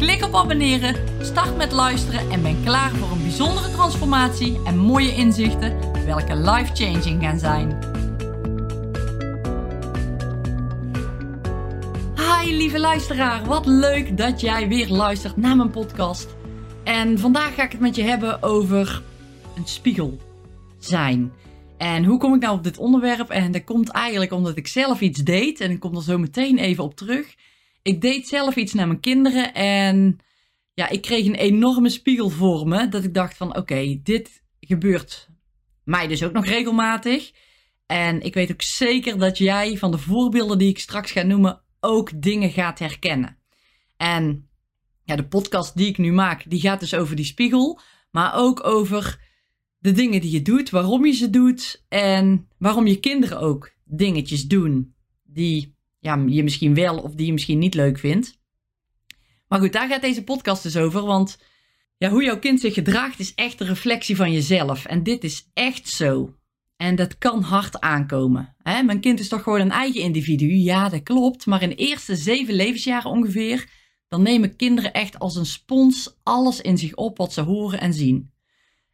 Klik op abonneren, start met luisteren en ben klaar voor een bijzondere transformatie en mooie inzichten, welke life-changing gaan zijn. Hi lieve luisteraar, wat leuk dat jij weer luistert naar mijn podcast. En vandaag ga ik het met je hebben over een spiegel zijn. En hoe kom ik nou op dit onderwerp? En dat komt eigenlijk omdat ik zelf iets deed. En ik kom er zo meteen even op terug. Ik deed zelf iets naar mijn kinderen. En ja, ik kreeg een enorme spiegel voor me. Dat ik dacht van oké, dit gebeurt mij dus ook nog regelmatig. En ik weet ook zeker dat jij van de voorbeelden die ik straks ga noemen ook dingen gaat herkennen. En ja, de podcast die ik nu maak, die gaat dus over die spiegel. Maar ook over de dingen die je doet, waarom je ze doet en waarom je kinderen ook dingetjes doen die ja, je misschien wel of die je misschien niet leuk vindt. Maar goed, daar gaat deze podcast dus over, want ja, hoe jouw kind zich gedraagt is echt een reflectie van jezelf. En dit is echt zo. En dat kan hard aankomen. Hè? Mijn kind is toch gewoon een eigen individu? Ja, dat klopt. Maar in de eerste zeven levensjaren ongeveer, dan nemen kinderen echt als een spons alles in zich op wat ze horen en zien.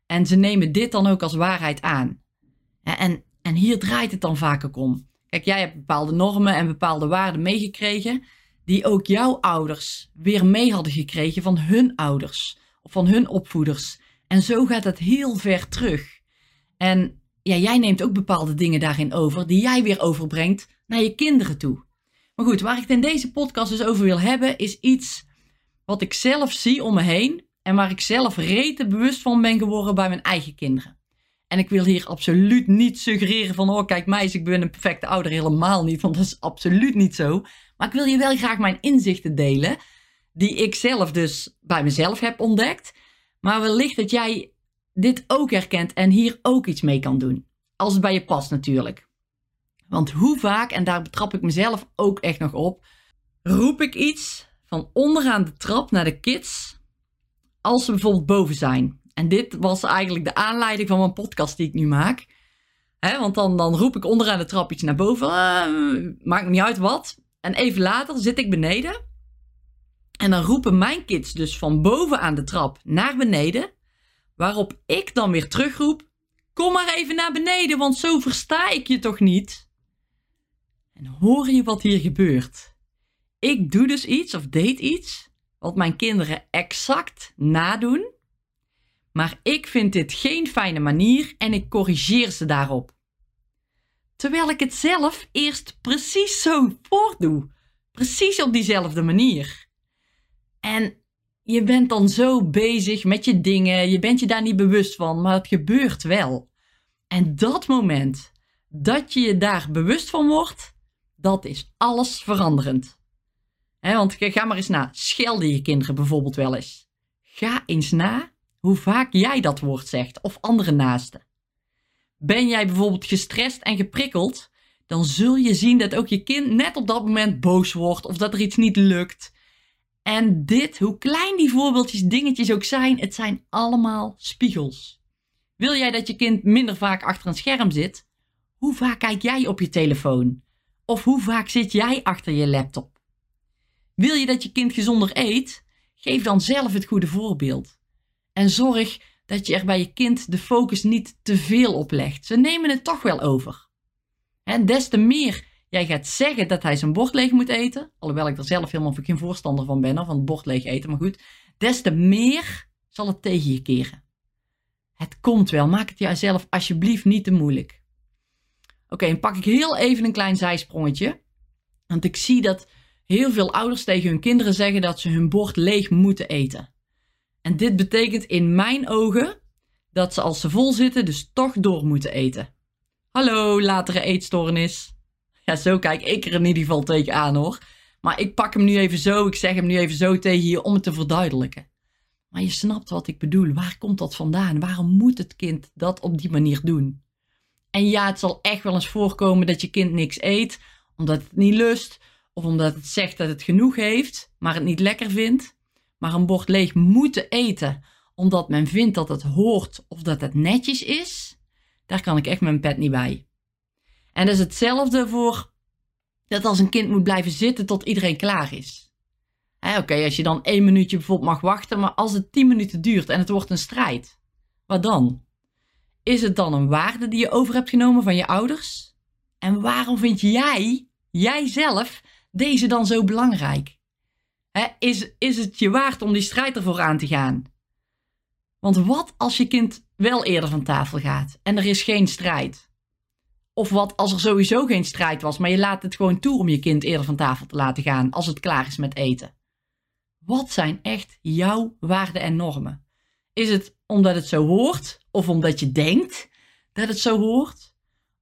En ze nemen dit dan ook als waarheid aan. En, en hier draait het dan vaak om. Kijk, jij hebt bepaalde normen en bepaalde waarden meegekregen, die ook jouw ouders weer mee hadden gekregen van hun ouders of van hun opvoeders. En zo gaat het heel ver terug. En ja, jij neemt ook bepaalde dingen daarin over, die jij weer overbrengt naar je kinderen toe. Maar goed, waar ik het in deze podcast dus over wil hebben, is iets wat ik zelf zie om me heen en waar ik zelf rete bewust van ben geworden bij mijn eigen kinderen. En ik wil hier absoluut niet suggereren van, oh kijk meis, ik ben een perfecte ouder. Helemaal niet, want dat is absoluut niet zo. Maar ik wil je wel graag mijn inzichten delen, die ik zelf dus bij mezelf heb ontdekt. Maar wellicht dat jij dit ook herkent en hier ook iets mee kan doen. Als het bij je past natuurlijk. Want hoe vaak, en daar betrap ik mezelf ook echt nog op, roep ik iets van onderaan de trap naar de kids als ze bijvoorbeeld boven zijn. En dit was eigenlijk de aanleiding van mijn podcast die ik nu maak. want dan, dan roep ik onderaan de trap iets naar boven. Uh, maakt niet uit wat. En even later zit ik beneden. En dan roepen mijn kids dus van boven aan de trap naar beneden. Waarop ik dan weer terugroep. Kom maar even naar beneden, want zo versta ik je toch niet? En hoor je wat hier gebeurt? Ik doe dus iets of deed iets wat mijn kinderen exact nadoen. Maar ik vind dit geen fijne manier en ik corrigeer ze daarop. Terwijl ik het zelf eerst precies zo voordoe. Precies op diezelfde manier. En je bent dan zo bezig met je dingen, je bent je daar niet bewust van, maar het gebeurt wel. En dat moment dat je je daar bewust van wordt, dat is alles veranderend want ga maar eens na. Schelden je kinderen bijvoorbeeld wel eens? Ga eens na hoe vaak jij dat woord zegt of andere naasten. Ben jij bijvoorbeeld gestrest en geprikkeld, dan zul je zien dat ook je kind net op dat moment boos wordt of dat er iets niet lukt. En dit, hoe klein die voorbeeldjes, dingetjes ook zijn, het zijn allemaal spiegels. Wil jij dat je kind minder vaak achter een scherm zit? Hoe vaak kijk jij op je telefoon? Of hoe vaak zit jij achter je laptop? Wil je dat je kind gezonder eet? Geef dan zelf het goede voorbeeld. En zorg dat je er bij je kind de focus niet te veel op legt. Ze nemen het toch wel over. En des te meer jij gaat zeggen dat hij zijn bord leeg moet eten, alhoewel ik er zelf helemaal geen voorstander van ben, van het bord leeg eten, maar goed, des te meer zal het tegen je keren. Het komt wel, maak het jezelf alsjeblieft niet te moeilijk. Oké, dan pak ik heel even een klein zijsprongetje. Want ik zie dat heel veel ouders tegen hun kinderen zeggen dat ze hun bord leeg moeten eten. En dit betekent in mijn ogen dat ze als ze vol zitten dus toch door moeten eten. Hallo, latere eetstoornis. Ja, zo kijk ik er in ieder geval tegen aan hoor. Maar ik pak hem nu even zo, ik zeg hem nu even zo tegen je om het te verduidelijken. Maar je snapt wat ik bedoel. Waar komt dat vandaan? Waarom moet het kind dat op die manier doen? En ja, het zal echt wel eens voorkomen dat je kind niks eet, omdat het niet lust, of omdat het zegt dat het genoeg heeft, maar het niet lekker vindt. Maar een bord leeg moeten eten, omdat men vindt dat het hoort of dat het netjes is, daar kan ik echt mijn pet niet bij. En dat is hetzelfde voor dat als een kind moet blijven zitten tot iedereen klaar is. Oké, als je dan één minuutje bijvoorbeeld mag wachten, maar als het tien minuten duurt en het wordt een strijd, wat dan? Is het dan een waarde die je over hebt genomen van je ouders? En waarom vind jij, jijzelf, deze dan zo belangrijk? Is, is het je waard om die strijd ervoor aan te gaan? Want wat als je kind wel eerder van tafel gaat en er is geen strijd? Of wat als er sowieso geen strijd was, maar je laat het gewoon toe om je kind eerder van tafel te laten gaan als het klaar is met eten? Wat zijn echt jouw waarden en normen? Is het omdat het zo hoort? Of omdat je denkt dat het zo hoort?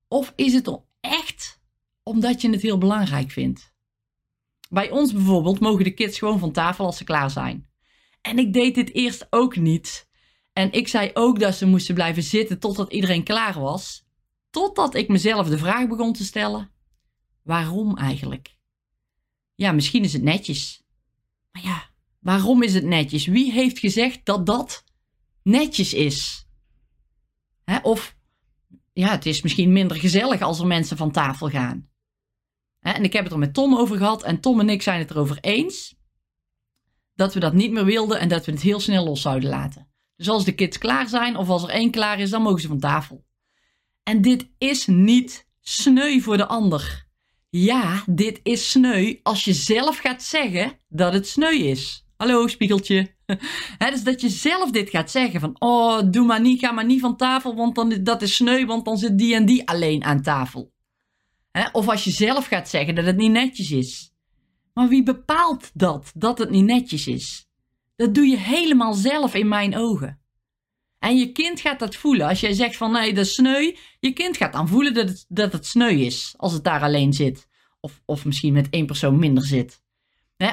Of is het echt omdat je het heel belangrijk vindt? Bij ons bijvoorbeeld mogen de kids gewoon van tafel als ze klaar zijn. En ik deed dit eerst ook niet. En ik zei ook dat ze moesten blijven zitten totdat iedereen klaar was. Totdat ik mezelf de vraag begon te stellen: waarom eigenlijk? Ja, misschien is het netjes. Maar ja, waarom is het netjes? Wie heeft gezegd dat dat netjes is? Hè? Of ja, het is misschien minder gezellig als er mensen van tafel gaan. En ik heb het er met Tom over gehad en Tom en ik zijn het erover eens dat we dat niet meer wilden en dat we het heel snel los zouden laten. Dus als de kids klaar zijn of als er één klaar is, dan mogen ze van tafel. En dit is niet sneu voor de ander. Ja, dit is sneu als je zelf gaat zeggen dat het sneu is. Hallo, spiegeltje. Dus dat je zelf dit gaat zeggen van, oh, doe maar niet, ga maar niet van tafel, want dan, dat is sneu, want dan zit die en die alleen aan tafel. Of als je zelf gaat zeggen dat het niet netjes is. Maar wie bepaalt dat, dat het niet netjes is? Dat doe je helemaal zelf in mijn ogen. En je kind gaat dat voelen. Als jij zegt van nee, dat is sneu. Je kind gaat dan voelen dat het, dat het sneu is. Als het daar alleen zit. Of, of misschien met één persoon minder zit.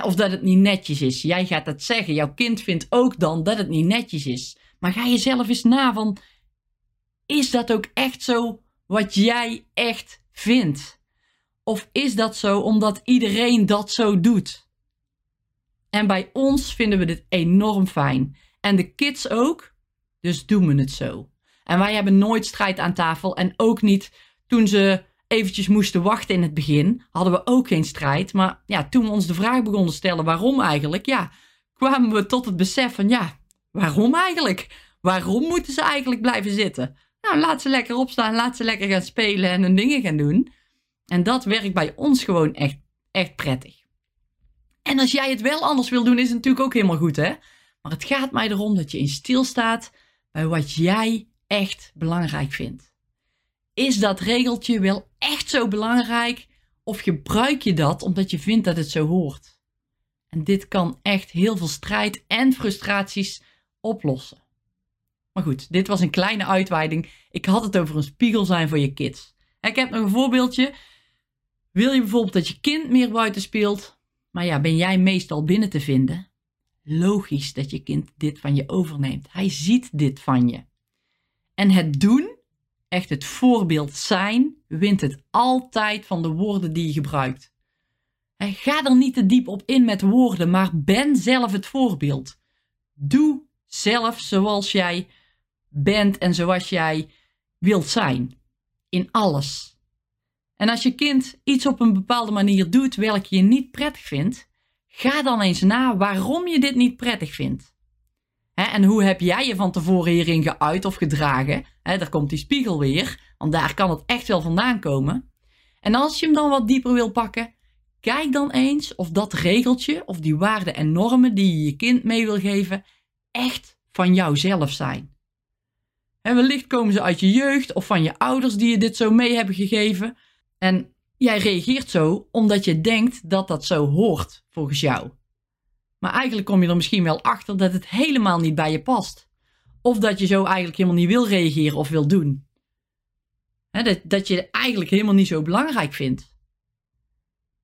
of dat het niet netjes is. Jij gaat dat zeggen. Jouw kind vindt ook dan dat het niet netjes is. Maar ga je zelf eens na van... Is dat ook echt zo wat jij echt vindt? Of is dat zo omdat iedereen dat zo doet? En bij ons vinden we dit enorm fijn. En de kids ook, dus doen we het zo. En wij hebben nooit strijd aan tafel en ook niet toen ze eventjes moesten wachten in het begin, hadden we ook geen strijd. Maar ja, toen we ons de vraag begonnen te stellen waarom eigenlijk, ja, kwamen we tot het besef van ja, waarom eigenlijk? Waarom moeten ze eigenlijk blijven zitten? Nou, laat ze lekker opstaan, laat ze lekker gaan spelen en hun dingen gaan doen. En dat werkt bij ons gewoon echt, echt prettig. En als jij het wel anders wil doen, is het natuurlijk ook helemaal goed, hè? Maar het gaat mij erom dat je in stilstaat bij wat jij echt belangrijk vindt. Is dat regeltje wel echt zo belangrijk of gebruik je dat omdat je vindt dat het zo hoort? En dit kan echt heel veel strijd en frustraties oplossen. Maar goed, dit was een kleine uitweiding. Ik had het over een spiegel zijn voor je kids. Ik heb nog een voorbeeldje. Wil je bijvoorbeeld dat je kind meer buiten speelt? Maar ja, ben jij meestal binnen te vinden? Logisch dat je kind dit van je overneemt. Hij ziet dit van je. En het doen, echt het voorbeeld zijn, wint het altijd van de woorden die je gebruikt. Ga er niet te diep op in met woorden, maar ben zelf het voorbeeld. Doe zelf zoals jij bent en zoals jij wilt zijn. In alles. En als je kind iets op een bepaalde manier doet welke je niet prettig vindt, ga dan eens na waarom je dit niet prettig vindt. en hoe heb jij je van tevoren hierin geuit of gedragen? daar komt die spiegel weer, want daar kan het echt wel vandaan komen. En als je hem dan wat dieper wil pakken, kijk dan eens of dat regeltje of die waarden en normen die je je kind mee wil geven, echt van jouzelf zijn. En wellicht komen ze uit je jeugd of van je ouders die je dit zo mee hebben gegeven. En jij reageert zo omdat je denkt dat dat zo hoort volgens jou. Maar eigenlijk kom je er misschien wel achter dat het helemaal niet bij je past. Of dat je zo eigenlijk helemaal niet wil reageren of wil doen. dat, dat je eigenlijk helemaal niet zo belangrijk vindt.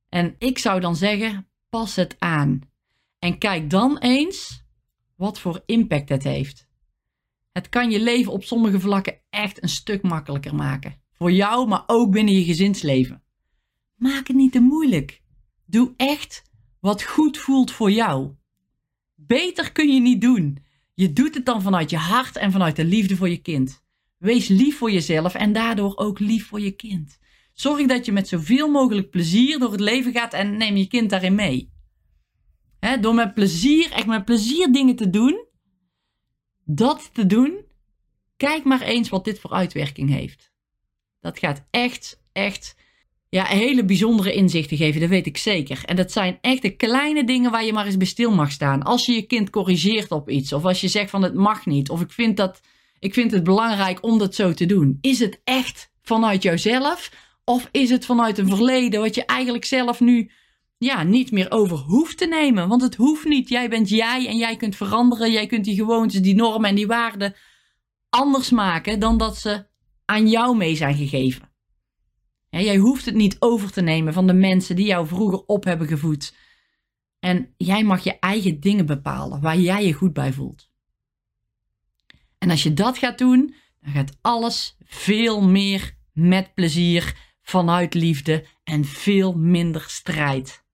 En ik zou dan zeggen, pas het aan. En kijk dan eens wat voor impact het heeft. Het kan je leven op sommige vlakken echt een stuk makkelijker maken. Voor jou, maar ook binnen je gezinsleven. Maak het niet te moeilijk. Doe echt wat goed voelt voor jou. Beter kun je niet doen. Je doet het dan vanuit je hart en vanuit de liefde voor je kind. Wees lief voor jezelf en daardoor ook lief voor je kind. Zorg dat je met zoveel mogelijk plezier door het leven gaat en neem je kind daarin mee. door met plezier, echt met plezier dingen te doen, dat te doen, kijk maar eens wat dit voor uitwerking heeft. Dat gaat echt, echt ja, hele bijzondere inzichten geven, dat weet ik zeker. En dat zijn echt de kleine dingen waar je maar eens bij stil mag staan. Als je je kind corrigeert op iets, of als je zegt van het mag niet, of ik vind, dat, ik vind het belangrijk om dat zo te doen. Is het echt vanuit jouzelf, of is het vanuit een verleden wat je eigenlijk zelf nu ja, niet meer over hoeft te nemen? Want het hoeft niet. Jij bent jij en jij kunt veranderen. Jij kunt die gewoontes, die normen en die waarden anders maken dan dat ze aan jou mee zijn gegeven jij hoeft het niet over te nemen van de mensen die jou vroeger op hebben gevoed. En jij mag je eigen dingen bepalen waar jij je goed bij voelt. En als je dat gaat doen, dan gaat alles veel meer met plezier, vanuit liefde en veel minder strijd.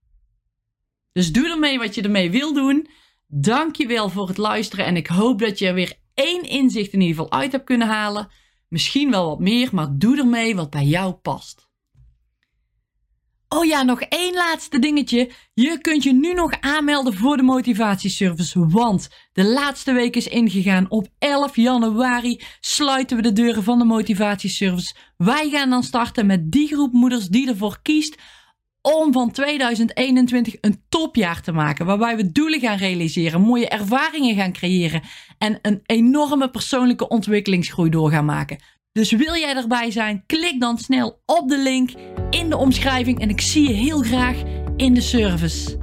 Dus doe ermee wat je ermee wil doen. Dank je wel voor het luisteren en ik hoop dat je er weer één inzicht in ieder geval uit hebt kunnen halen. Misschien wel wat meer, maar doe ermee wat bij jou past. Oh ja, nog één laatste dingetje. Je kunt je nu nog aanmelden voor de motivatieservice, want de laatste week is ingegaan. Op 11 januari sluiten we de deuren van de motivatieservice. Wij gaan dan starten met die groep moeders die ervoor kiest om van 2021 een topjaar te maken. Waarbij we doelen gaan realiseren, mooie ervaringen gaan creëren en een enorme persoonlijke ontwikkelingsgroei door gaan maken. Dus wil jij erbij zijn? Klik dan snel op de link in de omschrijving en ik zie je heel graag in de service.